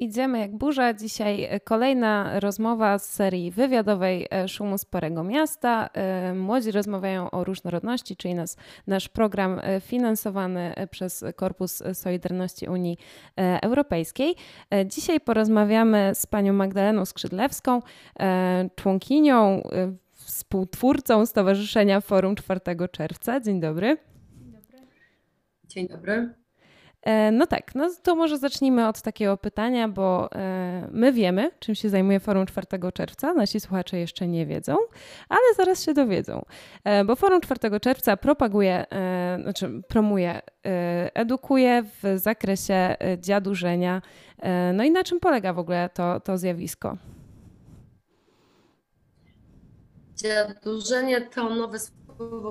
Idziemy jak burza. Dzisiaj kolejna rozmowa z serii wywiadowej e, Szumu Sporego Miasta. E, młodzi rozmawiają o różnorodności, czyli nas, nasz program e, finansowany przez Korpus Solidarności Unii Europejskiej. Dzisiaj porozmawiamy z panią Magdaleną Skrzydlewską, członkinią, współtwórcą Stowarzyszenia Forum 4 Czerwca. Dzień dobry. Dzień dobry. Dzień dobry. E, no tak, no to może zacznijmy od takiego pytania, bo e, my wiemy, czym się zajmuje Forum 4 czerwca, nasi słuchacze jeszcze nie wiedzą, ale zaraz się dowiedzą, e, bo Forum 4 czerwca propaguje, znaczy promuje, edukuje w zakresie dziadurzenia. No i na czym polega w ogóle to, to zjawisko? Dziadurzenie to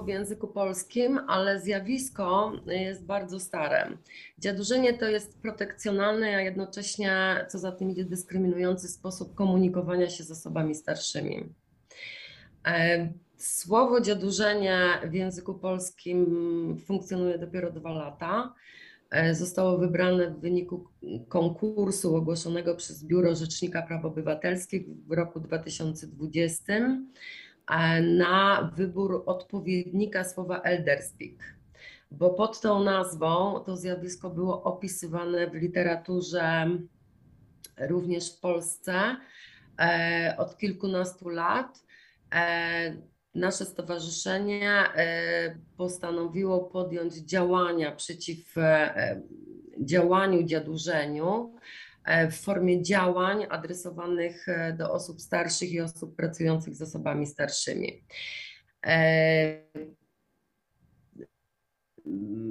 w języku polskim, ale zjawisko jest bardzo stare. Dziadurzenie to jest protekcjonalny, a jednocześnie, co za tym idzie, dyskryminujący sposób komunikowania się z osobami starszymi. E, słowo dziadurzenie w języku polskim funkcjonuje dopiero dwa lata. E, zostało wybrane w wyniku konkursu ogłoszonego przez Biuro Rzecznika Praw Obywatelskich w roku 2020 na wybór odpowiednika słowa elderspeak, bo pod tą nazwą to zjawisko było opisywane w literaturze również w Polsce e, od kilkunastu lat. E, nasze stowarzyszenie e, postanowiło podjąć działania przeciw działaniu dziadurzeniu E, w formie działań adresowanych e, do osób starszych i osób pracujących z osobami starszymi. E,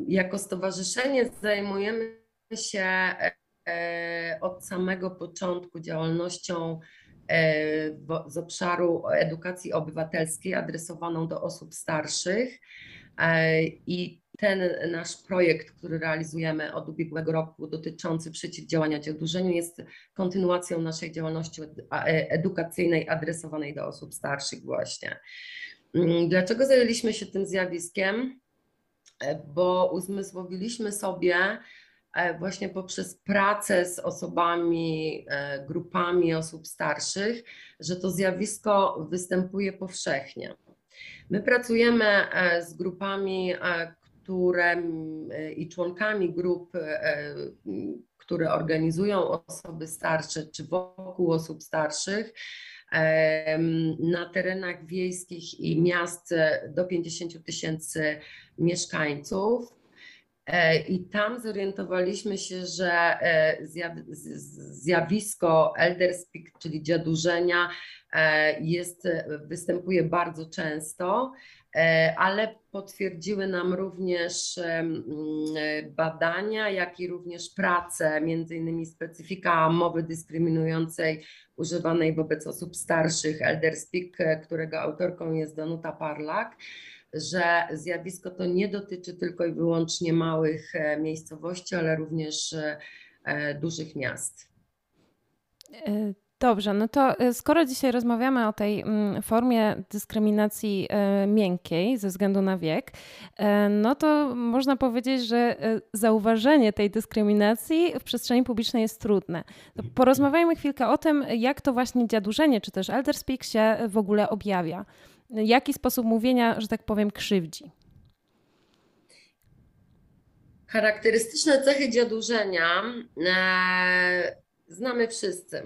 jako stowarzyszenie zajmujemy się od samego początku działalnością z obszaru edukacji obywatelskiej adresowaną do osób starszych i ten nasz projekt, który realizujemy od ubiegłego roku dotyczący przeciwdziałania dziadurzeniu jest kontynuacją naszej działalności e, edukacyjnej adresowanej do osób starszych właśnie. Mm, dlaczego zajęliśmy się tym zjawiskiem? E, bo uzmysłowiliśmy sobie e, właśnie poprzez pracę z osobami, grupami osób starszych, że to zjawisko występuje powszechnie. My pracujemy z grupami, które i członkami grup, e, które organizują osoby starsze czy wokół osób starszych na terenach wiejskich i miast do 50 tysięcy mieszkańców. E, I tam zorientowaliśmy się, że e, zjawisko elder speak, czyli dziadurzenia, jest, występuje bardzo często E, ale potwierdziły nam również badania, jak i również prace, między innymi specyfika mowy dyskryminującej używanej wobec osób starszych, Elder Speak, e, którego autorką jest Danuta Parlak, że zjawisko to nie dotyczy tylko i wyłącznie małych e, miejscowości, ale również dużych miast. Dobrze, no to skoro dzisiaj rozmawiamy o tej mm, formie dyskryminacji miękkiej ze względu na wiek, no to można powiedzieć, że zauważenie tej dyskryminacji w przestrzeni publicznej jest trudne. To porozmawiajmy chwilkę o tym, jak to właśnie dziadurzenie czy też elderspeak się w ogóle objawia. Jaki sposób mówienia, że tak powiem, krzywdzi? Charakterystyczne cechy dziadurzenia e, znamy wszyscy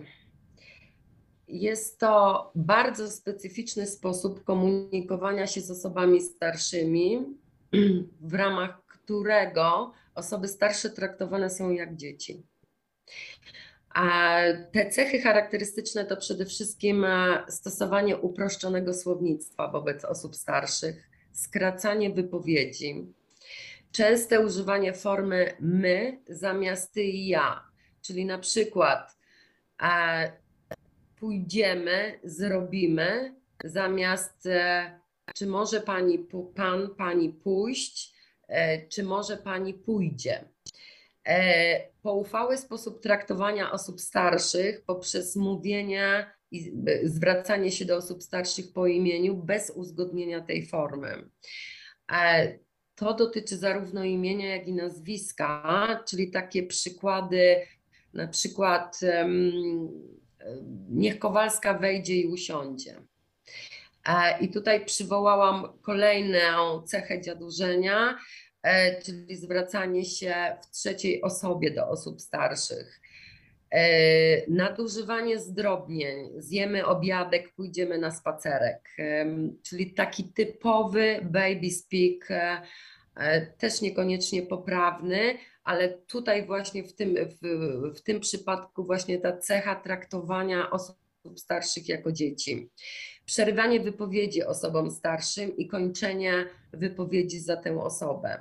jest to bardzo specyficzny sposób komunikowania się z osobami starszymi, w ramach którego osoby starsze traktowane są jak dzieci. A te cechy charakterystyczne to przede wszystkim e, stosowanie uproszczonego słownictwa wobec osób starszych, skracanie wypowiedzi, częste używanie formy my zamiast ty i ja, czyli na przykład e, pójdziemy, zrobimy, zamiast e, czy może pani, pan, pani pójść, e, czy może pani pójdzie. E, poufały sposób traktowania osób starszych poprzez mówienie i zwracanie się do osób starszych po imieniu bez uzgodnienia tej formy. To dotyczy zarówno imienia, jak i nazwiska, czyli takie przykłady Na przykład niech Kowalska wejdzie i usiądzie. E, I tutaj przywołałam kolejną cechę dziadurzenia, e, czyli zwracanie się w trzeciej osobie do osób starszych. E, nadużywanie zdrobnień, zjemy obiadek, pójdziemy na spacerek, czyli taki typowy baby speak, też niekoniecznie poprawny, ale tutaj właśnie w tym, w, w tym przypadku właśnie ta cecha traktowania osób starszych jako dzieci. Przerywanie wypowiedzi osobom starszym i kończenie wypowiedzi za tę osobę.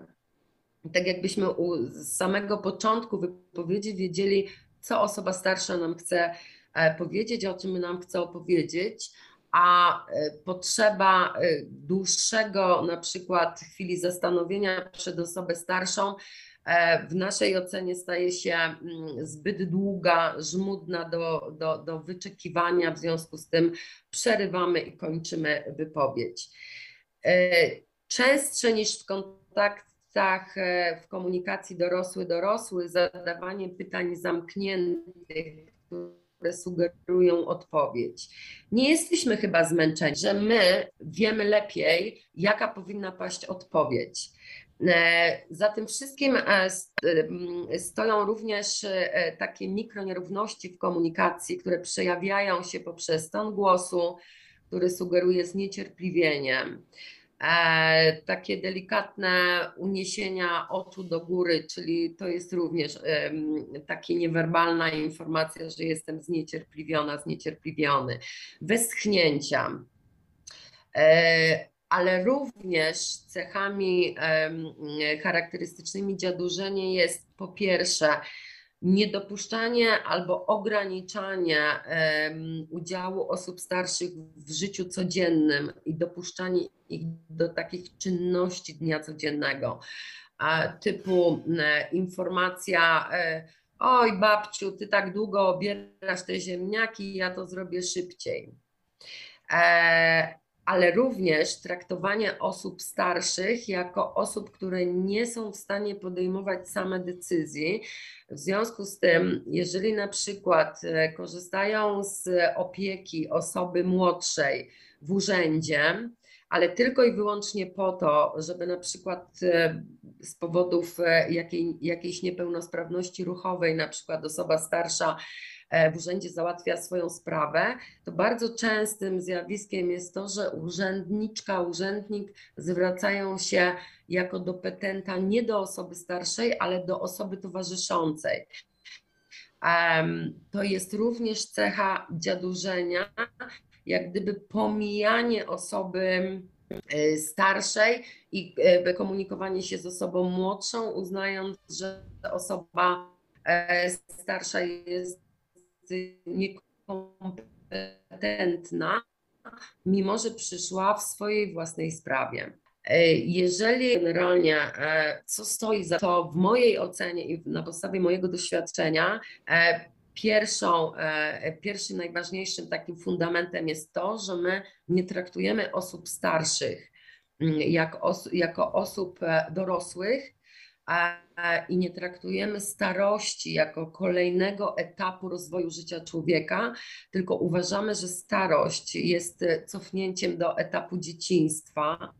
Tak jakbyśmy u, z samego początku wypowiedzi wiedzieli, co osoba starsza nam chce e, powiedzieć, o czym nam chce opowiedzieć, a e, potrzeba e, dłuższego na przykład chwili zastanowienia przed osobę starszą w naszej ocenie staje się mm, zbyt długa, żmudna do, do, do wyczekiwania, w związku z tym przerywamy i kończymy wypowiedź. E, częstsze niż w kontaktach, e, w komunikacji dorosły-dorosły, zadawanie pytań zamkniętych, które sugerują odpowiedź. Nie jesteśmy chyba zmęczeni, że my wiemy lepiej, jaka powinna paść odpowiedź. E, za tym wszystkim e, e, stoją również takie mikronierówności w komunikacji, które przejawiają się poprzez ton głosu, który sugeruje zniecierpliwienie. Takie delikatne uniesienia oczu do góry, czyli to jest również taka niewerbalna informacja, że jestem zniecierpliwiona, zniecierpliwiony. Westchnięcia ale również cechami charakterystycznymi dziadurzenia jest po pierwsze niedopuszczanie albo ograniczanie udziału osób starszych w życiu codziennym i dopuszczanie ich do takich czynności dnia codziennego, typu informacja e, oj babciu, ty tak długo obierasz te ziemniaki, ja to zrobię szybciej. Ale również traktowanie osób starszych jako osób, które nie są w stanie podejmować same decyzji. W związku z tym, jeżeli na przykład e, korzystają z opieki osoby młodszej w urzędzie, ale tylko i wyłącznie po to, żeby na przykład e, z powodów e, jakiej, jakiejś niepełnosprawności ruchowej, na przykład osoba starsza w urzędzie załatwia swoją sprawę, to bardzo częstym zjawiskiem jest to, że urzędniczka, urzędnik zwracają się jako do petenta nie do osoby starszej, ale do osoby towarzyszącej. To jest również cecha dziadurzenia, jak gdyby pomijanie osoby e, starszej i e, komunikowanie się z osobą młodszą, uznając, że osoba starsza jest niekompetentna, mimo że przyszła w swojej własnej sprawie. E, jeżeli generalnie e, co stoi za to w mojej ocenie i na podstawie mojego doświadczenia, e, pierwszą, pierwszym najważniejszym takim fundamentem jest to, że my nie traktujemy osób starszych mm, jak os jako osób dorosłych, i nie traktujemy starości jako kolejnego etapu rozwoju życia człowieka, tylko uważamy, że starość jest cofnięciem do etapu dzieciństwa,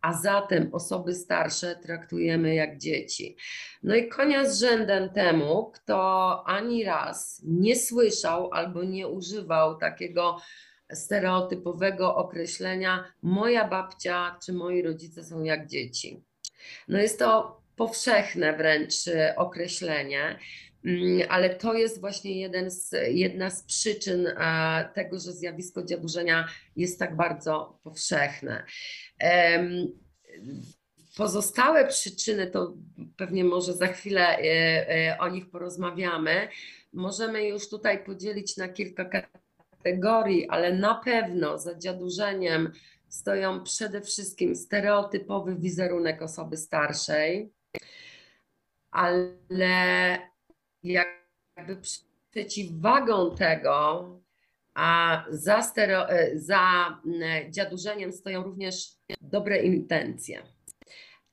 a zatem osoby starsze traktujemy jak dzieci. No i konia z rzędem temu, kto ani raz nie słyszał albo nie używał takiego stereotypowego określenia moja babcia czy moi rodzice są jak dzieci. No jest to powszechne wręcz e, określenie, mm, ale to jest właśnie jeden z, jedna z przyczyn tego, że zjawisko dziadurzenia jest tak bardzo powszechne. Pozostałe przyczyny, to pewnie może za chwilę e, o nich porozmawiamy. Możemy już tutaj podzielić na kilka kategorii, ale na pewno za dziadurzeniem stoją przede wszystkim stereotypowy wizerunek osoby starszej, ale jakby przeciwwagą tego, a za, stereo, e, za dziadurzeniem stoją również dobre intencje.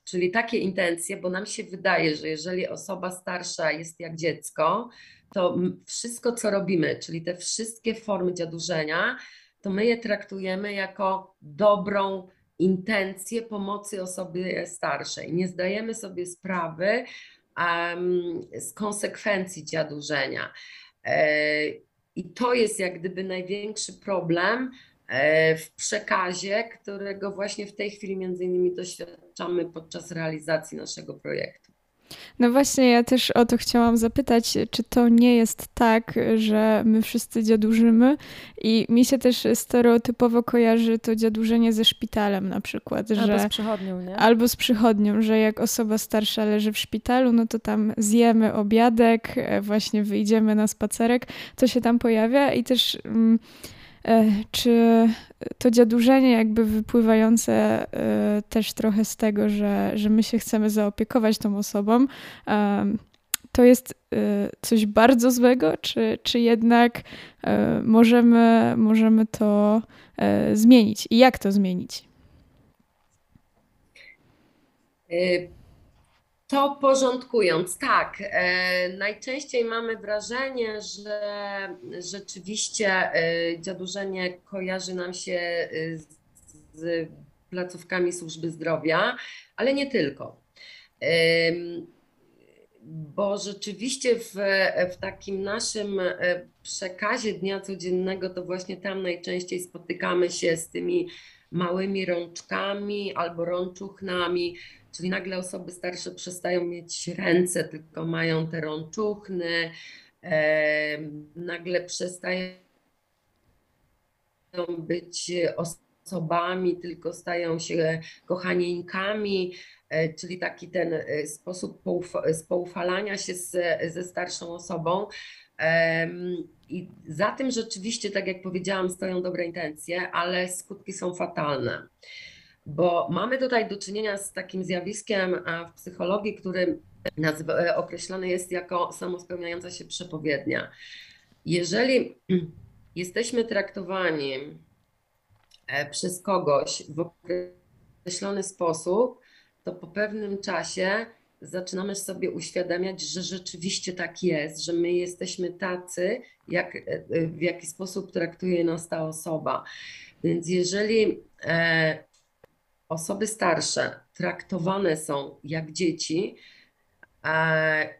Czyli takie intencje, bo nam się wydaje, że jeżeli osoba starsza jest jak dziecko, to wszystko, co robimy, czyli te wszystkie formy dziadurzenia, to my je traktujemy jako dobrą intencję pomocy osobie starszej. Nie zdajemy sobie sprawy um, z konsekwencji dziadurzenia. E, I to jest jak gdyby największy problem e, w przekazie, którego właśnie w tej chwili między innymi doświadczamy podczas realizacji naszego projektu. No właśnie, ja też o to chciałam zapytać, czy to nie jest tak, że my wszyscy dziadużymy i mi się też stereotypowo kojarzy to dziadurzenie ze szpitalem na przykład. Albo że, z przychodnią, nie? Albo z przychodnią, że jak osoba starsza leży w szpitalu, no to tam zjemy obiadek, e, właśnie wyjdziemy na spacerek, to się tam pojawia i też... Mm, czy to dziadurzenie jakby wypływające e, też trochę z tego, że, że my się chcemy zaopiekować tą osobą, to jest e, coś bardzo złego, czy, czy jednak możemy, możemy to zmienić i jak to zmienić? To porządkując, tak, e, najczęściej mamy wrażenie, że rzeczywiście e, dziadurzenie kojarzy nam się e, z, placówkami służby zdrowia, ale nie tylko. Bo rzeczywiście w, w takim naszym przekazie dnia codziennego to właśnie tam najczęściej spotykamy się z tymi małymi rączkami albo rączuchnami, Czyli nagle osoby starsze przestają mieć ręce, tylko mają te rączuchny, e, nagle przestają być osobami, tylko stają się kochanieńkami, e, czyli taki ten e, sposób spoufalania się z, ze starszą osobą. I za tym rzeczywiście, tak jak powiedziałam, stoją dobre intencje, ale skutki są fatalne bo mamy tutaj do czynienia z takim zjawiskiem w psychologii, który e, określany jest jako samospełniająca się przepowiednia. Jeżeli jesteśmy traktowani e, przez kogoś w określony sposób, to po pewnym czasie zaczynamy sobie uświadamiać, że rzeczywiście tak jest, że my jesteśmy tacy, jak, e, w jaki sposób traktuje nas ta osoba. Więc jeżeli osoby starsze traktowane są jak dzieci,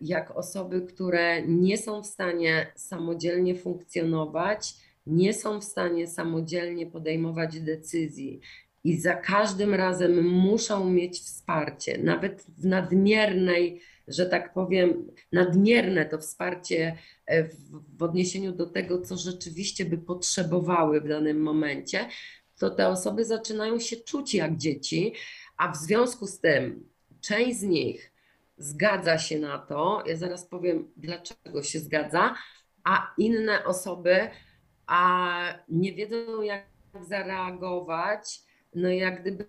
jak osoby, które nie są w stanie samodzielnie funkcjonować, nie są w stanie samodzielnie podejmować decyzji i za każdym razem muszą mieć wsparcie, nawet w nadmiernej, że tak powiem, nadmierne to wsparcie e, w, w odniesieniu do tego, co rzeczywiście by potrzebowały w danym momencie, to te osoby zaczynają się czuć jak dzieci, a w związku z tym część z nich zgadza się na to, ja zaraz powiem, dlaczego się zgadza, a inne osoby a nie wiedzą, jak zareagować, no jak gdyby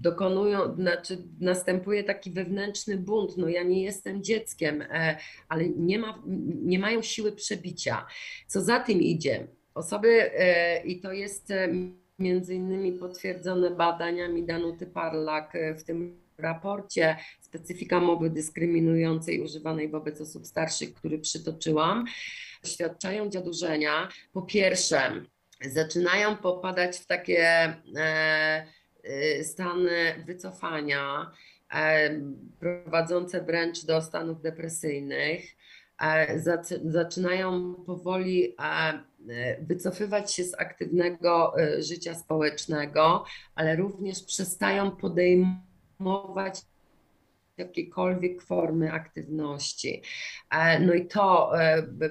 dokonują, znaczy następuje taki wewnętrzny bunt, no ja nie jestem dzieckiem, e, ale nie, ma, nie mają siły przebicia. Co za tym idzie, Osoby, e, i to jest e, między innymi potwierdzone badaniami Danuty Parlak e, w tym raporcie specyfika mowy dyskryminującej używanej wobec osób starszych, który przytoczyłam, świadczają dziadurzenia. Po pierwsze, zaczynają popadać w takie stany wycofania, prowadzące wręcz do stanów depresyjnych. Zaczynają powoli E, wycofywać się z aktywnego e, życia społecznego, ale również przestają podejmować jakiekolwiek formy aktywności. E, no i to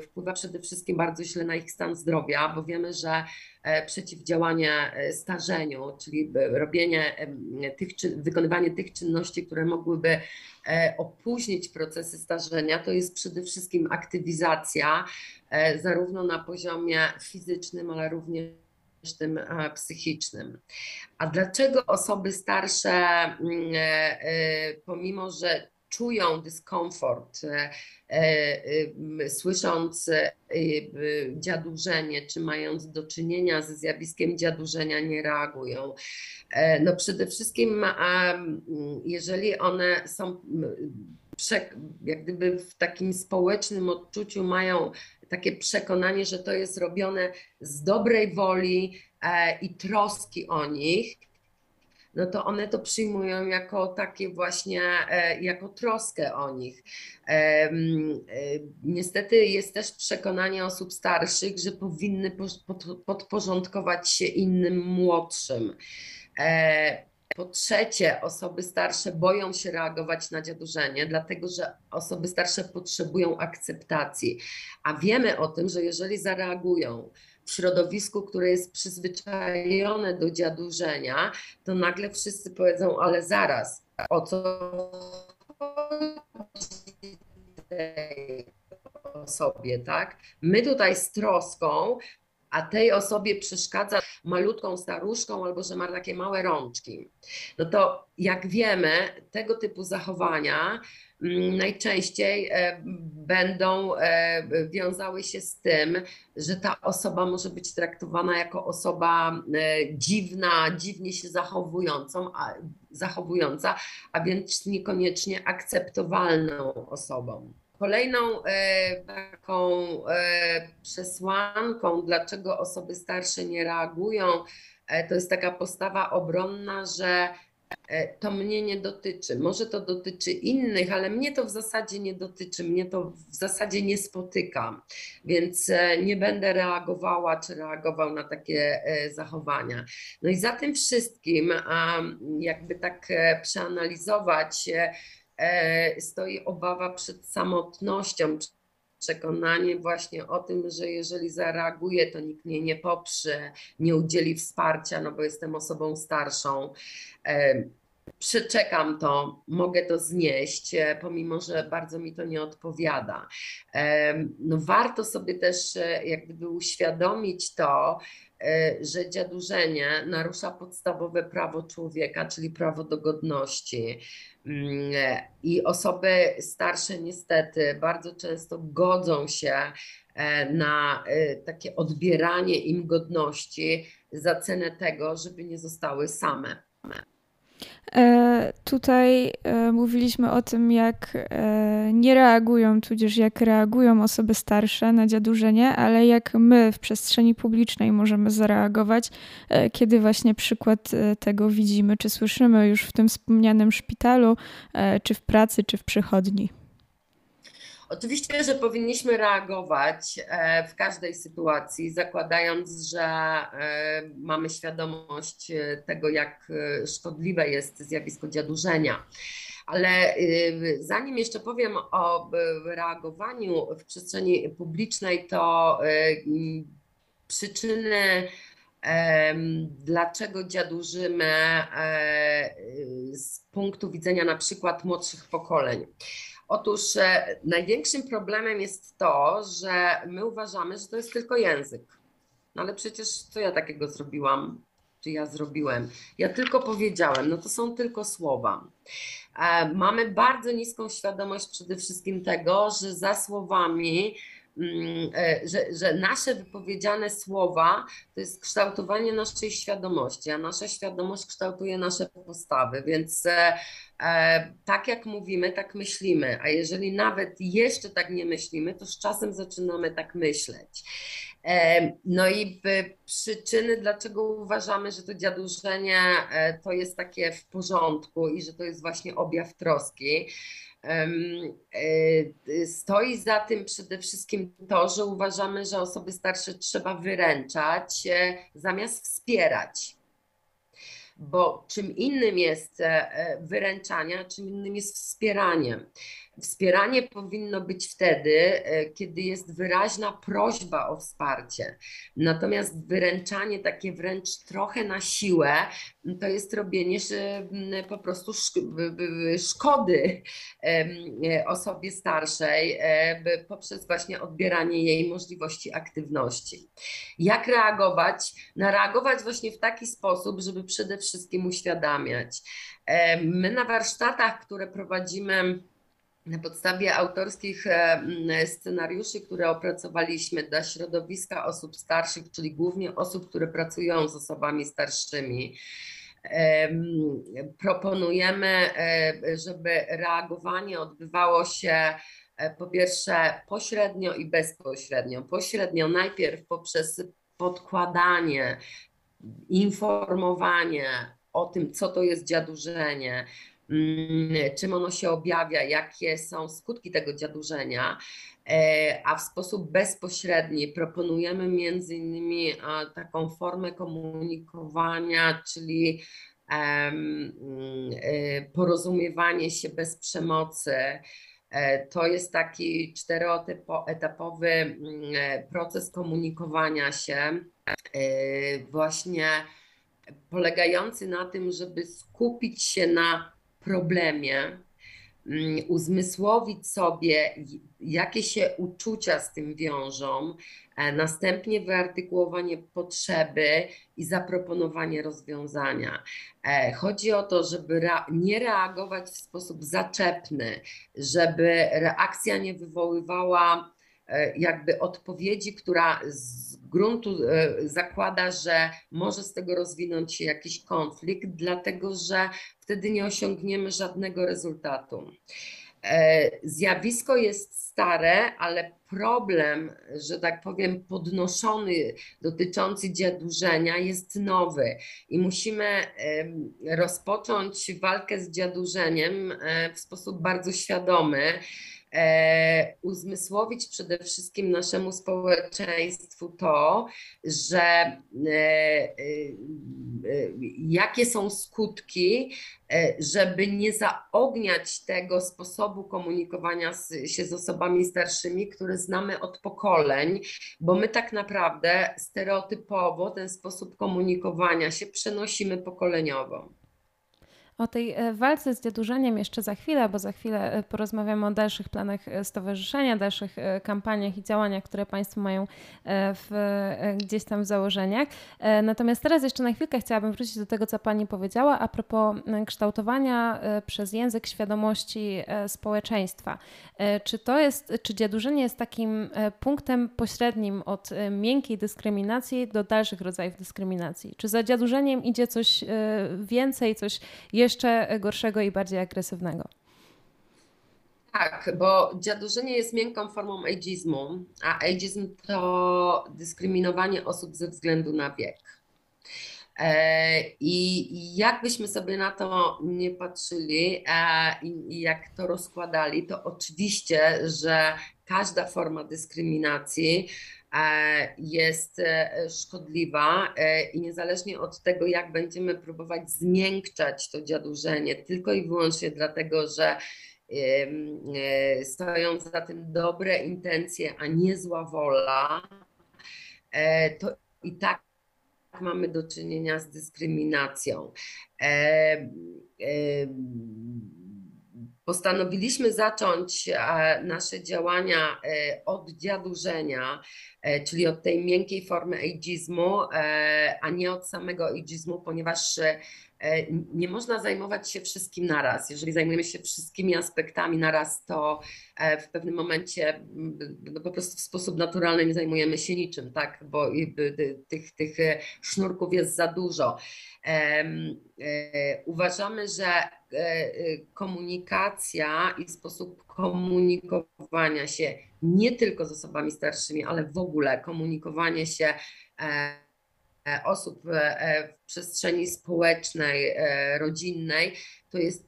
wpływa przede wszystkim bardzo źle na ich stan zdrowia, bo wiemy, że przeciwdziałanie starzeniu, czyli robienie tych, wykonywanie tych czynności, które mogłyby opóźnić procesy starzenia, to jest przede wszystkim aktywizacja, E, zarówno na poziomie fizycznym, ale również tym e, psychicznym. A dlaczego osoby starsze, mm, e, pomimo że czują dyskomfort, słysząc dziadurzenie, czy mając do czynienia ze zjawiskiem dziadurzenia, nie reagują. No przede wszystkim, jeżeli one są jak gdyby w takim społecznym odczuciu mają takie przekonanie, że to jest robione z dobrej woli e, i troski o nich, no to one to przyjmują jako takie właśnie, e, jako troskę o nich. E, niestety jest też przekonanie osób starszych, że powinny podporządkować się innym młodszym. Po trzecie, osoby starsze boją się reagować na dziadurzenie, dlatego że osoby starsze potrzebują akceptacji. A wiemy o tym, że jeżeli zareagują w środowisku, które jest przyzwyczajone do dziadurzenia, to nagle wszyscy powiedzą, ale zaraz, o co tej osobie, tak? My tutaj z troską a tej osobie przeszkadza malutką staruszką albo że ma takie małe rączki. No to jak wiemy, tego typu zachowania mm, najczęściej e, będą e, wiązały się z tym, że ta osoba może być traktowana jako osoba e, dziwna, dziwnie się zachowującą, a, zachowująca, a więc niekoniecznie akceptowalną osobą. Kolejną e, taką e, przesłanką, dlaczego osoby starsze nie reagują, e, to jest taka postawa obronna, że to mnie nie dotyczy. Może to dotyczy innych, ale mnie to w zasadzie nie dotyczy, mnie to w zasadzie nie spotykam, więc nie będę reagowała czy reagował na takie zachowania. No i za tym wszystkim, jakby tak przeanalizować, E, stoi obawa przed samotnością, przekonanie właśnie o tym, że jeżeli zareaguję, to nikt mnie nie poprze, nie udzieli wsparcia, no bo jestem osobą starszą. E, przeczekam to, mogę to znieść, e, pomimo że bardzo mi to nie odpowiada. No warto sobie też jak gdyby uświadomić to, że dziadurzenie narusza podstawowe prawo człowieka, czyli prawo do godności. Mm, I osoby starsze niestety bardzo często godzą się e, na e, takie odbieranie im godności za cenę tego, żeby nie zostały same. E, tutaj e, mówiliśmy o tym, jak e, nie reagują, tudzież jak reagują osoby starsze na dziadurzenie, ale jak my w przestrzeni publicznej możemy zareagować, kiedy właśnie przykład tego widzimy, czy słyszymy już w tym wspomnianym szpitalu, czy w pracy, czy w przychodni. Oczywiście, że powinniśmy reagować e, w każdej sytuacji, zakładając, że e, mamy świadomość e, tego, jak szkodliwe jest zjawisko dziadurzenia. Ale zanim jeszcze powiem o reagowaniu w przestrzeni publicznej, to przyczyny, dlaczego dziadurzymy z punktu widzenia na przykład młodszych pokoleń. Otóż e, największym problemem jest to, że my uważamy, że to jest tylko język. No ale przecież co ja takiego zrobiłam? Czy ja zrobiłem? Ja tylko powiedziałem, no to są tylko słowa. E, mamy bardzo niską świadomość przede wszystkim tego, że za słowami że, że nasze wypowiedziane słowa to jest kształtowanie naszej świadomości, a nasza świadomość kształtuje nasze postawy, więc e, e, tak jak mówimy, tak myślimy, a jeżeli nawet jeszcze tak nie myślimy, to z czasem zaczynamy tak myśleć. E, no i przyczyny, dlaczego uważamy, że to dziadurzenie e, to jest takie w porządku i że to jest właśnie objaw troski. E, stoi za tym przede wszystkim to, że uważamy, że osoby starsze trzeba wyręczać zamiast wspierać. Bo czym innym jest wyręczanie, czym innym jest wspieranie. Wspieranie powinno być wtedy, e, kiedy jest wyraźna prośba o wsparcie. Natomiast wyręczanie takie wręcz trochę na siłę, to jest robienie po prostu szkody e, osobie starszej e, poprzez właśnie odbieranie jej możliwości aktywności. Jak reagować? Na reagować właśnie w taki sposób, żeby przede wszystkim uświadamiać. My na warsztatach, które prowadzimy, na podstawie autorskich e, scenariuszy, które opracowaliśmy dla środowiska osób starszych, czyli głównie osób, które pracują z osobami starszymi, Proponujemy, żeby reagowanie odbywało się po pierwsze pośrednio i bezpośrednio. Pośrednio najpierw poprzez podkładanie, informowanie o tym, co to jest dziadurzenie, czym ono się objawia, jakie są skutki tego dziadurzenia, e, a w sposób bezpośredni proponujemy między innymi taką formę komunikowania, czyli e, porozumiewanie się bez przemocy. E, to jest taki czteroetapowy mm, proces komunikowania się, właśnie polegający na tym, żeby skupić się na problemie, mm, uzmysłowić sobie, jakie się uczucia z tym wiążą, e, następnie wyartykułowanie potrzeby i zaproponowanie rozwiązania. E, chodzi o to, żeby nie reagować w sposób zaczepny, żeby reakcja nie wywoływała jakby odpowiedzi, która z gruntu e, zakłada, że może z tego rozwinąć się jakiś konflikt, dlatego że wtedy nie osiągniemy żadnego rezultatu. E, zjawisko jest stare, ale problem, że tak powiem, podnoszony dotyczący dziadurzenia jest nowy. I musimy rozpocząć walkę z dziadurzeniem e, w sposób bardzo świadomy e, uzmysłowić przede wszystkim naszemu społeczeństwu to, że e, jakie są skutki, żeby nie zaogniać tego sposobu komunikowania się z osobami starszymi, znamy od pokoleń, bo my tak naprawdę stereotypowo ten sposób komunikowania się przenosimy pokoleniowo. O tej e, walce z dziadurzeniem jeszcze za chwilę, bo za chwilę e, porozmawiamy o dalszych planach e, stowarzyszenia, dalszych kampaniach i działaniach, które Państwo mają w, gdzieś tam w założeniach. Natomiast teraz jeszcze na chwilkę chciałabym wrócić do tego, co Pani powiedziała a propos kształtowania przez język świadomości społeczeństwa. Czy to jest, czy dziadurzenie jest takim punktem pośrednim od miękkiej dyskryminacji do dalszych rodzajów dyskryminacji? Czy za dziadurzeniem idzie coś więcej, coś jeszcze jeszcze gorszego i bardziej agresywnego. Tak, bo dziadurzenie jest miękką formą ageizmu, a ageizm to dyskryminowanie osób ze względu na wiek. E, I jakbyśmy sobie na to nie patrzyli e, i jak to rozkładali, to oczywiście, że każda forma dyskryminacji jest e, szkodliwa e, i niezależnie od tego, jak będziemy próbować zmiękczać to dziadurzenie, tylko i wyłącznie dlatego, że stoją za tym dobre intencje, a nie zła wola, to i tak mamy do czynienia z dyskryminacją postanowiliśmy zacząć e, nasze działania e, od dziadurzenia, e, czyli od tej miękkiej formy ageizmu, a nie od samego ageizmu, ponieważ nie można zajmować się wszystkim naraz. Jeżeli zajmujemy się wszystkimi aspektami naraz, to w pewnym momencie no po prostu w sposób naturalny nie zajmujemy się niczym, tak? bo tych, tych sznurków jest za dużo. Uważamy, że E, e, komunikacja i sposób komunikowania się nie tylko z osobami starszymi, ale w ogóle komunikowanie się e, osób w przestrzeni społecznej, rodzinnej, to jest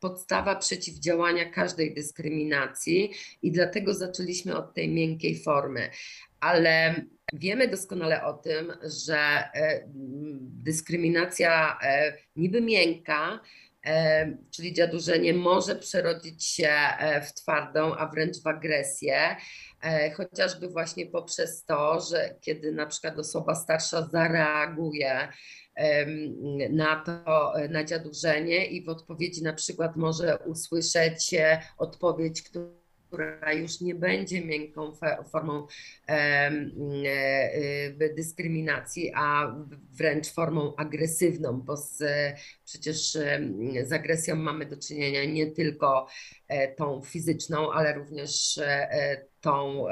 podstawa przeciwdziałania każdej dyskryminacji i dlatego zaczęliśmy od tej miękkiej formy. Ale wiemy doskonale o tym, że dyskryminacja niby miękka, czyli dziadurzenie może przerodzić się e, w twardą, a wręcz w agresję, e, chociażby właśnie poprzez to, że kiedy na przykład osoba starsza zareaguje na to, na dziadurzenie i w odpowiedzi na przykład może usłyszeć e, odpowiedź, która która już nie będzie miękką formą e, e, dyskryminacji, a wręcz formą agresywną, bo z, przecież z agresją mamy do czynienia nie tylko e, tą fizyczną, ale również tą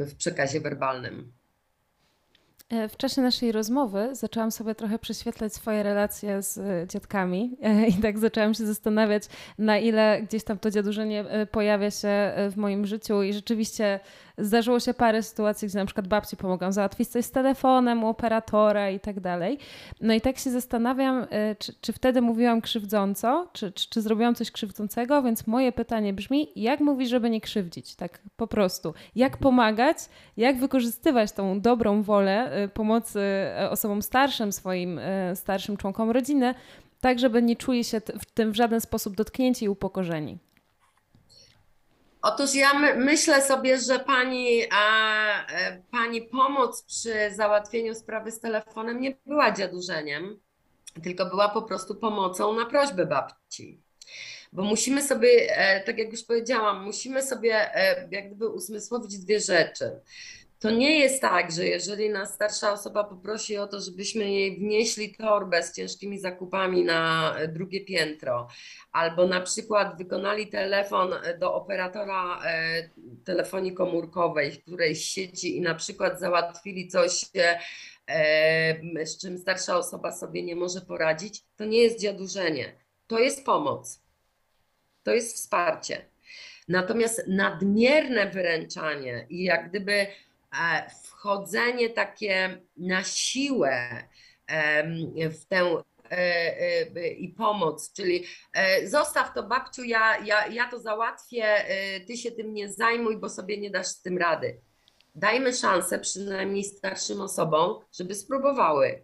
w przekazie werbalnym. E, w czasie naszej rozmowy zaczęłam sobie trochę prześwietlać swoje relacje z e, dziadkami e, i tak zaczęłam się zastanawiać, na ile gdzieś tam to dziadurzenie pojawia się w moim życiu i rzeczywiście Zdarzyło się parę sytuacji, gdzie na przykład babci pomogą załatwić coś z telefonem u operatora i tak dalej. No i tak się zastanawiam, y, czy, czy wtedy mówiłam krzywdząco, czy, czy, czy zrobiłam coś krzywdzącego, więc moje pytanie brzmi, jak mówić, żeby nie krzywdzić, tak po prostu. Jak pomagać, jak wykorzystywać tą dobrą wolę y, pomocy y, osobom starszym, swoim starszym członkom rodziny, tak żeby nie czuli się w tym w żaden sposób dotknięci i upokorzeni. Otóż ja my, myślę sobie, że pani, a, e, pani pomoc przy załatwieniu sprawy z telefonem nie była dziadurzeniem, tylko była po prostu pomocą na prośbę babci. Bo musimy sobie, e, tak jak już powiedziałam, musimy sobie e, jak gdyby usmysłowić dwie rzeczy. To nie jest tak, że jeżeli nas starsza osoba poprosi o to, żebyśmy jej wnieśli torbę z ciężkimi zakupami na drugie piętro, albo na przykład wykonali telefon do operatora e, telefonii komórkowej w którejś sieci i na przykład załatwili coś, e, z czym starsza osoba sobie nie może poradzić, to nie jest dziadurzenie, to jest pomoc, to jest wsparcie. Natomiast nadmierne wyręczanie i jak gdyby E, wchodzenie takie na siłę w tę e, e, i pomoc, czyli zostaw to babciu, ja, ja, ja to załatwię, ty się tym nie zajmuj, bo sobie nie dasz z tym rady. Dajmy szansę przynajmniej starszym osobom, żeby spróbowały.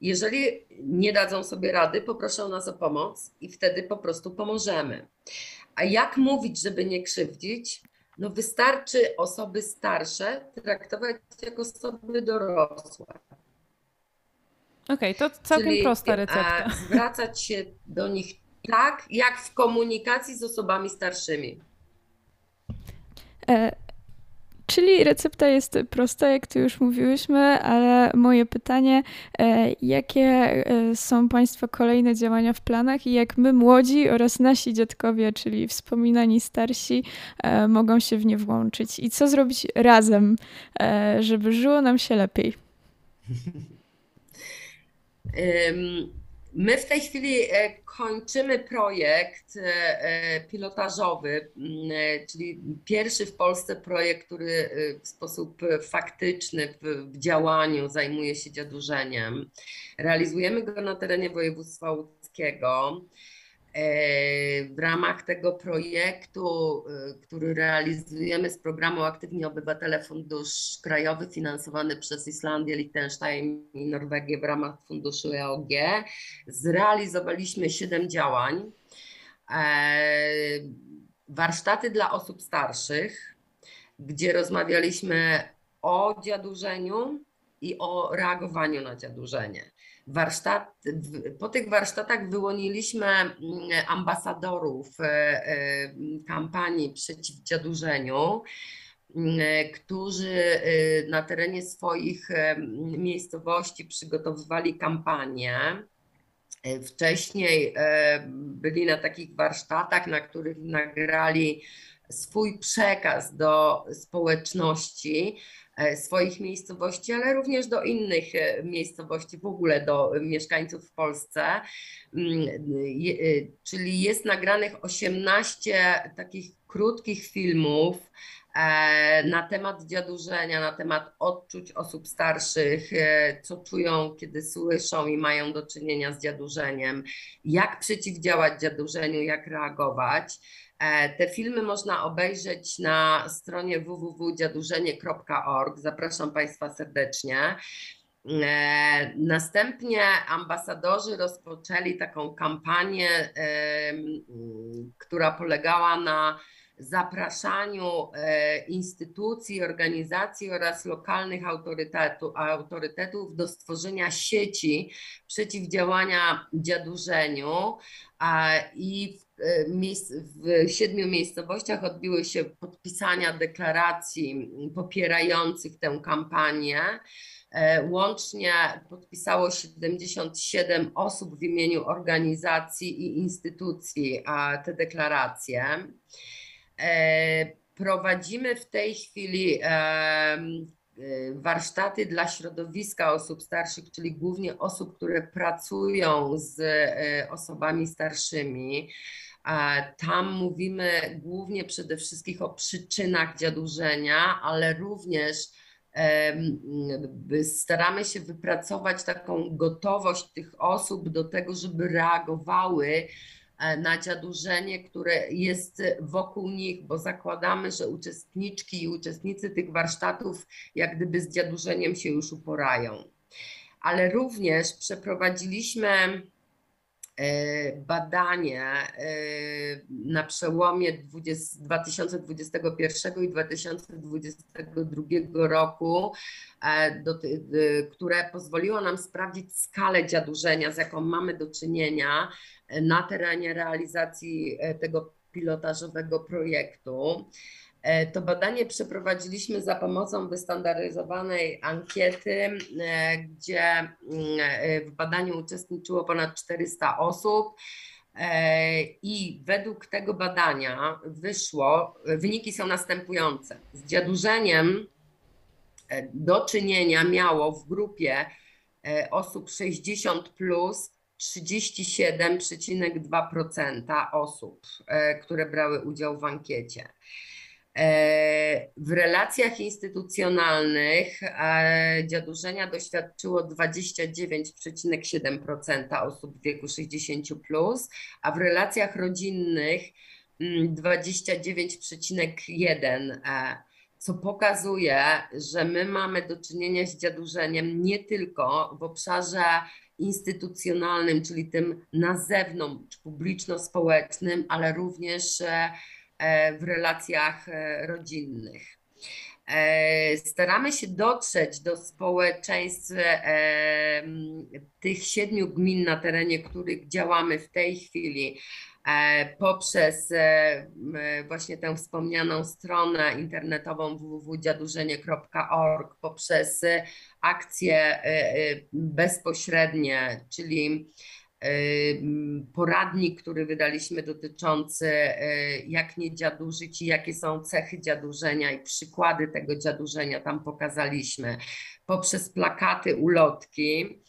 Jeżeli nie dadzą sobie rady, poproszą nas o pomoc i wtedy po prostu pomożemy. A jak mówić, żeby nie krzywdzić? No wystarczy osoby starsze traktować jako osoby dorosłe. Okej, okay, to całkiem Czyli, prosta recepta. Zwracać się do nich tak, jak w komunikacji z osobami starszymi. E Czyli recepta jest prosta, jak tu już mówiłyśmy, ale moje pytanie, e, jakie e, są Państwa kolejne działania w planach i jak my młodzi oraz nasi dziadkowie, czyli wspominani starsi, e, mogą się w nie włączyć i co zrobić razem, żeby żyło nam się lepiej? My w tej chwili e, kończymy projekt e, e, pilotażowy, mm, czyli pierwszy w Polsce projekt, który w sposób faktyczny w działaniu zajmuje się dziadurzeniem. Realizujemy go na terenie województwa łódzkiego. E, w ramach tego projektu, e, który realizujemy z programu Aktywni Obywatele Fundusz Krajowy finansowany przez Islandię, Liechtenstein i Norwegię w ramach funduszu EOG, zrealizowaliśmy siedem działań. E, warsztaty dla osób starszych, gdzie rozmawialiśmy o dziadurzeniu i o reagowaniu na dziadurzenie warsztat, po tych warsztatach wyłoniliśmy mm, ambasadorów e, e, kampanii przeciw dziadurzeniu, mm, którzy e, na terenie swoich miejscowości przygotowywali kampanię. Wcześniej byli na takich warsztatach, na których nagrali swój przekaz do społeczności, swoich miejscowości, ale również do innych e, miejscowości, w ogóle do mieszkańców w Polsce. Mm, e, czyli jest nagranych 18 takich krótkich filmów na temat dziadurzenia, na temat odczuć osób starszych, co czują, kiedy słyszą i mają do czynienia z dziadurzeniem, jak przeciwdziałać dziadurzeniu, jak reagować. E, te filmy można obejrzeć na stronie www.dziadurzenie.org. Zapraszam Państwa serdecznie. E, następnie ambasadorzy rozpoczęli taką kampanię, która polegała na zapraszaniu e, instytucji, organizacji oraz lokalnych autorytetów do stworzenia sieci przeciwdziałania dziadurzeniu. I w siedmiu miejscowościach odbiły się podpisania deklaracji popierających tę kampanię. E, łącznie podpisało 77 osób w imieniu organizacji i instytucji te deklaracje. E, prowadzimy w tej chwili warsztaty dla środowiska osób starszych, czyli głównie osób, które pracują z osobami starszymi. Tam mówimy głównie przede wszystkim o przyczynach dziadurzenia, ale również staramy się wypracować taką gotowość tych osób do tego, żeby reagowały e, na dziadurzenie, które jest wokół nich, bo zakładamy, że uczestniczki i uczestnicy tych warsztatów jak gdyby z dziadurzeniem się już uporają. Ale również przeprowadziliśmy E, badanie e, na przełomie 20, 2021 i 2022 roku, które pozwoliło nam sprawdzić skalę dziadurzenia, z jaką mamy do czynienia na terenie realizacji tego pilotażowego projektu. E, to badanie przeprowadziliśmy za pomocą wystandaryzowanej ankiety, e, gdzie mm, e, w badaniu uczestniczyło ponad 400 osób. I według tego badania wyszło, wyniki są następujące. Z dziadurzeniem do czynienia miało w grupie osób 60 plus 37,2% osób, które brały udział w ankiecie. E, w relacjach instytucjonalnych e, dziadurzenia doświadczyło 29,7% osób w wieku 60, plus, a w relacjach rodzinnych 29,1%, mm, e, co pokazuje, że my mamy do czynienia z dziadurzeniem nie tylko w obszarze instytucjonalnym, czyli tym na zewnątrz, publiczno-społecznym, ale również E, w relacjach e, rodzinnych. E, staramy się dotrzeć do społeczeństw tych siedmiu gmin na terenie, których działamy w tej chwili poprzez właśnie tę wspomnianą stronę internetową www.dziadurzenie.org, poprzez akcje bezpośrednie, czyli poradnik, który wydaliśmy dotyczący jak nie dziadurzyć i jakie są cechy dziadurzenia i przykłady tego dziadurzenia tam pokazaliśmy poprzez plakaty, ulotki.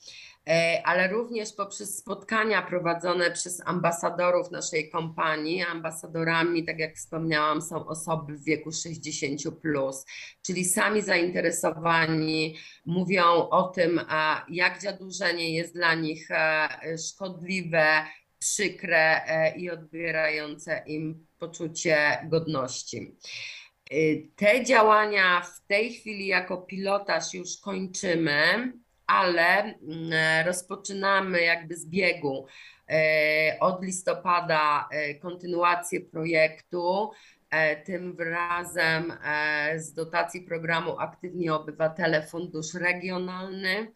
E, ale również poprzez spotkania prowadzone przez ambasadorów naszej kompanii. Ambasadorami, tak jak wspomniałam, są osoby w wieku 60, plus, czyli sami zainteresowani mówią o tym, jak dziadurzenie jest dla nich e, szkodliwe, przykre e, i odbierające im poczucie godności. Te działania w tej chwili jako pilotaż już kończymy ale mm, rozpoczynamy jakby z biegu e, od listopada e, kontynuację projektu. E, tym razem z dotacji programu Aktywni Obywatele Fundusz Regionalny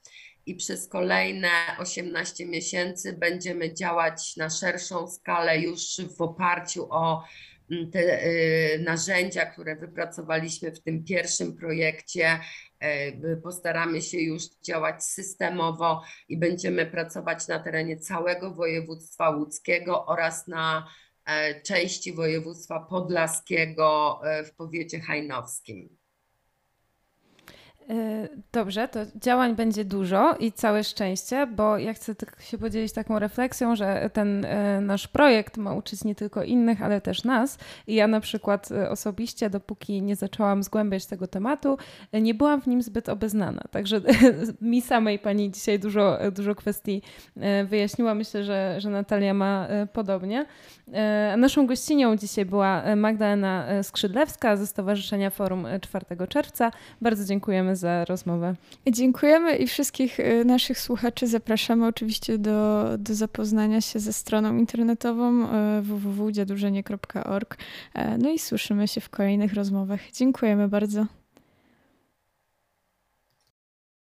i przez kolejne 18 miesięcy będziemy działać na szerszą skalę już w oparciu o te narzędzia, które wypracowaliśmy w tym pierwszym projekcie E, postaramy się już działać systemowo i będziemy pracować na terenie całego województwa łódzkiego oraz na e, części województwa podlaskiego e, w powiecie hajnowskim. E, dobrze, to działań będzie dużo i całe szczęście, bo ja chcę tak się podzielić taką refleksją, że ten e, nasz projekt ma uczyć nie tylko innych, ale też nas. I ja na przykład e, osobiście, dopóki nie zaczęłam zgłębiać tego tematu, nie byłam w nim zbyt obeznana. Także mi samej pani dzisiaj dużo, dużo kwestii wyjaśniła. Myślę, że, że Natalia ma podobnie. Naszą gościnią dzisiaj była Magdalena Skrzydlewska ze Stowarzyszenia Forum 4 czerwca. Bardzo dziękujemy za rozmowę. Dziękujemy i wszystkich y, naszych słuchaczy zapraszamy oczywiście do, do zapoznania się ze stroną internetową y, www.dziadurzenie.org. E, no i słyszymy się w kolejnych rozmowach. Dziękujemy bardzo.